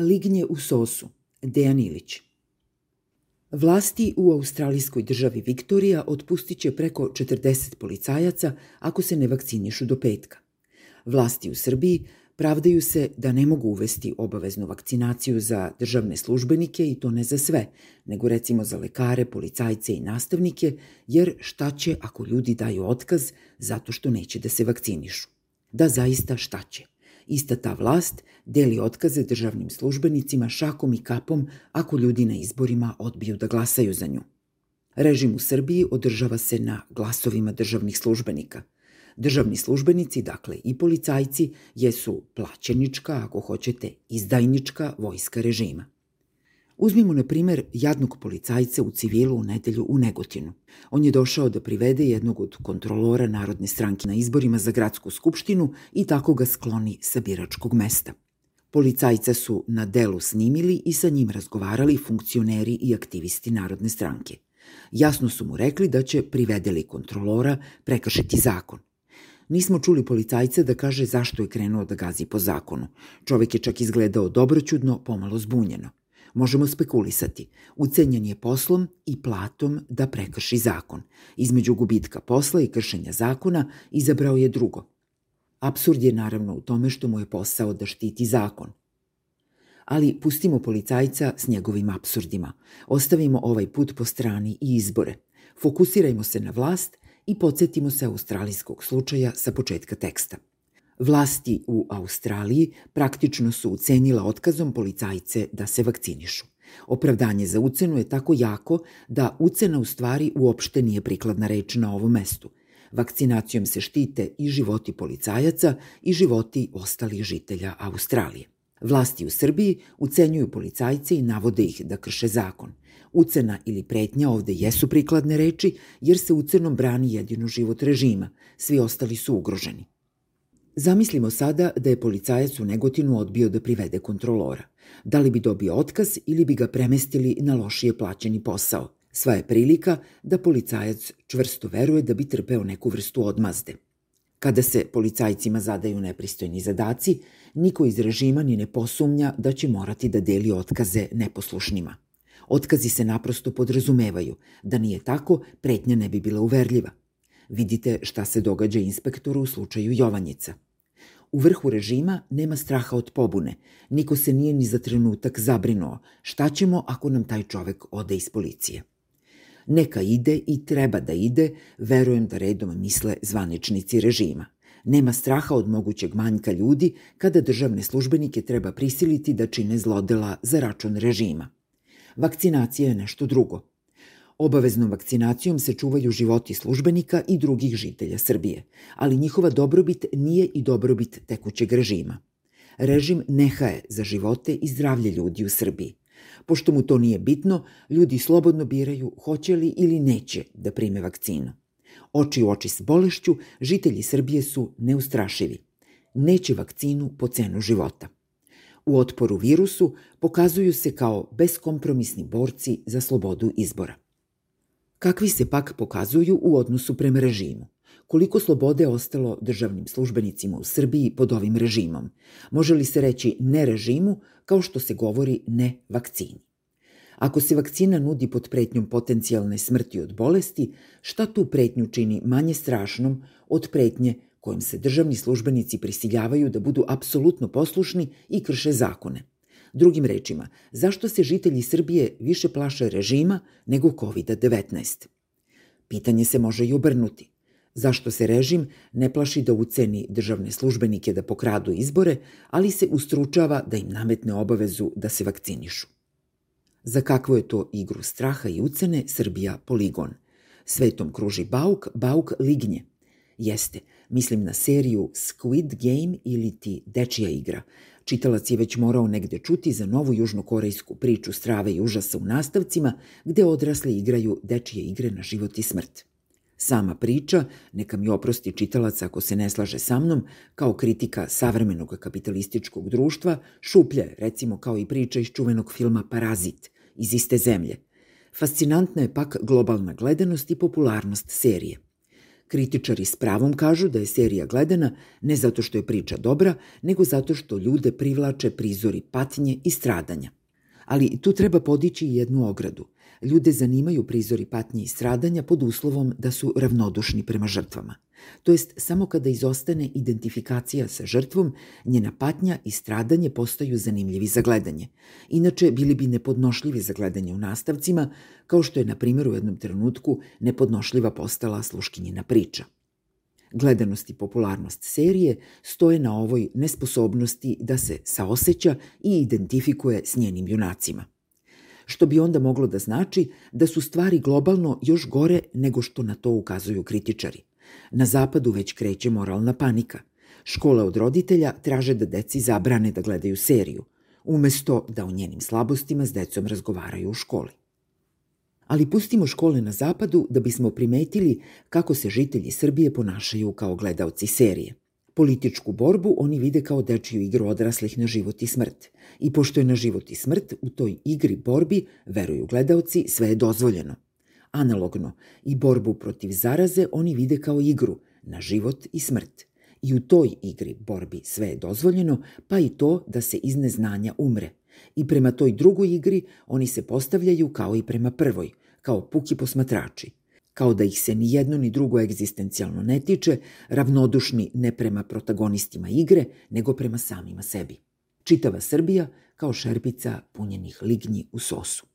Lignje u sosu, Dejan Ilić. Vlasti u australijskoj državi Viktorija otpustit će preko 40 policajaca ako se ne vakcinišu do petka. Vlasti u Srbiji pravdaju se da ne mogu uvesti obaveznu vakcinaciju za državne službenike i to ne za sve, nego recimo za lekare, policajce i nastavnike, jer šta će ako ljudi daju otkaz zato što neće da se vakcinišu? Da zaista šta će? Ista ta vlast deli otkaze državnim službenicima šakom i kapom ako ljudi na izborima odbiju da glasaju za nju. Režim u Srbiji održava se na glasovima državnih službenika. Državni službenici, dakle i policajci, jesu plaćenička, ako hoćete, izdajnička vojska režima. Uzmimo, na primer, jadnog policajca u civilu u nedelju u Negotinu. On je došao da privede jednog od kontrolora Narodne stranke na izborima za gradsku skupštinu i tako ga skloni sa biračkog mesta. Policajca su na delu snimili i sa njim razgovarali funkcioneri i aktivisti Narodne stranke. Jasno su mu rekli da će privedeli kontrolora prekršiti zakon. Nismo čuli policajca da kaže zašto je krenuo da gazi po zakonu. Čovek je čak izgledao dobroćudno, pomalo zbunjeno. Možemo spekulisati. Ucenjen je poslom i platom da prekrši zakon. Između gubitka posla i kršenja zakona izabrao je drugo. Absurd je naravno u tome što mu je posao da štiti zakon. Ali pustimo policajca s njegovim absurdima. Ostavimo ovaj put po strani i izbore. Fokusirajmo se na vlast i podsjetimo se australijskog slučaja sa početka teksta. Vlasti u Australiji praktično su ucenila otkazom policajce da se vakcinišu. Opravdanje za ucenu je tako jako da ucena u stvari uopšte nije prikladna reč na ovom mestu. Vakcinacijom se štite i životi policajaca i životi ostalih žitelja Australije. Vlasti u Srbiji ucenjuju policajce i navode ih da krše zakon. Ucena ili pretnja ovde jesu prikladne reči jer se ucenom brani jedino život režima, svi ostali su ugroženi. Zamislimo sada da je policajac u Negotinu odbio da privede kontrolora. Da li bi dobio otkaz ili bi ga premestili na lošije plaćeni posao. Sva je prilika da policajac čvrsto veruje da bi trpeo neku vrstu odmazde. Kada se policajcima zadaju nepristojni zadaci, niko iz režima ni ne posumnja da će morati da deli otkaze neposlušnima. Otkazi se naprosto podrazumevaju. Da nije tako, pretnja ne bi bila uverljiva. Vidite šta se događa inspektoru u slučaju Jovanjica. U vrhu režima nema straha od pobune. Niko se nije ni za trenutak zabrinuo. Šta ćemo ako nam taj čovek ode iz policije? Neka ide i treba da ide, verujem da redom misle zvaničnici režima. Nema straha od mogućeg manjka ljudi kada državne službenike treba prisiliti da čine zlodela za račun režima. Vakcinacija je nešto drugo. Obaveznom vakcinacijom se čuvaju životi službenika i drugih žitelja Srbije, ali njihova dobrobit nije i dobrobit tekućeg režima. Režim nehaje za živote i zdravlje ljudi u Srbiji. Pošto mu to nije bitno, ljudi slobodno biraju hoće li ili neće da prime vakcinu. Oči u oči s bolešću, žitelji Srbije su neustrašivi. Neće vakcinu po cenu života. U otporu virusu pokazuju se kao beskompromisni borci za slobodu izbora. Kakvi se pak pokazuju u odnosu prema režimu? Koliko slobode ostalo državnim službenicima u Srbiji pod ovim režimom? Može li se reći ne režimu kao što se govori ne vakcini? Ako se vakcina nudi pod pretnjom potencijalne smrti od bolesti, šta tu pretnju čini manje strašnom od pretnje kojim se državni službenici prisiljavaju da budu apsolutno poslušni i krše zakone? Drugim rečima, zašto se žitelji Srbije više plaše režima nego COVID-19? Pitanje se može i obrnuti. Zašto se režim ne plaši da uceni državne službenike da pokradu izbore, ali se ustručava da im nametne obavezu da se vakcinišu? Za kakvu je to igru straha i ucene Srbija poligon? Svetom kruži bauk, bauk lignje. Jeste, mislim na seriju Squid Game ili ti Dečija igra, Čitalac je već morao negde čuti za novu južnokorejsku priču strave i užasa u nastavcima, gde odrasli igraju dečije igre na život i smrt. Sama priča, neka mi oprosti čitalac ako se ne slaže sa mnom, kao kritika savremenog kapitalističkog društva, šuplja je, recimo kao i priča iz čuvenog filma Parazit, iz iste zemlje. Fascinantna je pak globalna gledanost i popularnost serije – Kritičari s pravom kažu da je serija gledana ne zato što je priča dobra, nego zato što ljude privlače prizori patnje i stradanja. Ali tu treba podići jednu ogradu. Ljude zanimaju prizori patnje i stradanja pod uslovom da su ravnodušni prema žrtvama. To jest, samo kada izostane identifikacija sa žrtvom, njena patnja i stradanje postaju zanimljivi za gledanje. Inače, bili bi nepodnošljivi za gledanje u nastavcima, kao što je, na primjer, u jednom trenutku nepodnošljiva postala sluškinjina priča. Gledanost i popularnost serije stoje na ovoj nesposobnosti da se saoseća i identifikuje s njenim junacima. Što bi onda moglo da znači da su stvari globalno još gore nego što na to ukazuju kritičari. Na zapadu već kreće moralna panika. Škole od roditelja traže da deci zabrane da gledaju seriju, umesto da o njenim slabostima s decom razgovaraju u školi. Ali pustimo škole na zapadu da bismo primetili kako se žitelji Srbije ponašaju kao gledaoci serije. Političku borbu oni vide kao dečiju igru odraslih na život i smrt. I pošto je na život i smrt, u toj igri borbi, veruju gledaoci, sve je dozvoljeno – Analogno, i borbu protiv zaraze oni vide kao igru, na život i smrt. I u toj igri borbi sve je dozvoljeno, pa i to da se iz neznanja umre. I prema toj drugoj igri oni se postavljaju kao i prema prvoj, kao puki posmatrači. Kao da ih se ni jedno ni drugo egzistencijalno ne tiče, ravnodušni ne prema protagonistima igre, nego prema samima sebi. Čitava Srbija kao šerpica punjenih lignji u sosu.